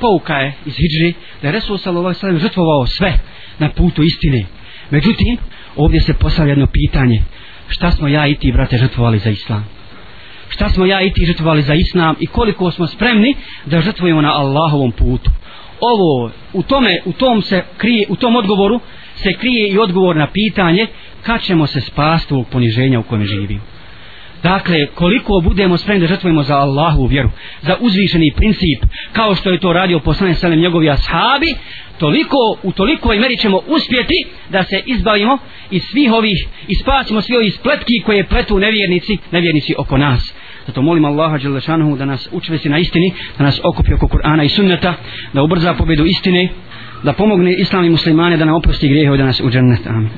pouka je iz Hidžri da je Resul sallallahu sallam žrtvovao sve na putu istine. Međutim, ovdje se postavlja jedno pitanje. Šta smo ja i ti, brate, žrtvovali za islam? Šta smo ja i ti žrtvovali za islam i koliko smo spremni da žrtvujemo na Allahovom putu? Ovo, u tome, u tom se krije, u tom odgovoru se krije i odgovor na pitanje kad ćemo se spasti ovog poniženja u kojem živimo. Dakle, koliko budemo spremni da žrtvujemo za Allahu vjeru, za uzvišeni princip, kao što je to radio poslane Selem njegovi ashabi, toliko, u toliko meri ćemo uspjeti da se izbavimo iz svih ovih, i spasimo svi ovih spletki koje pletu nevjernici, nevjernici oko nas. Zato molim Allaha Đelešanohu da nas učvesi na istini, da nas okupi oko Kur'ana i sunneta, da ubrza pobjedu istine, da pomogne islami muslimane da nam oprosti grijehe i da nas uđernet. Amin.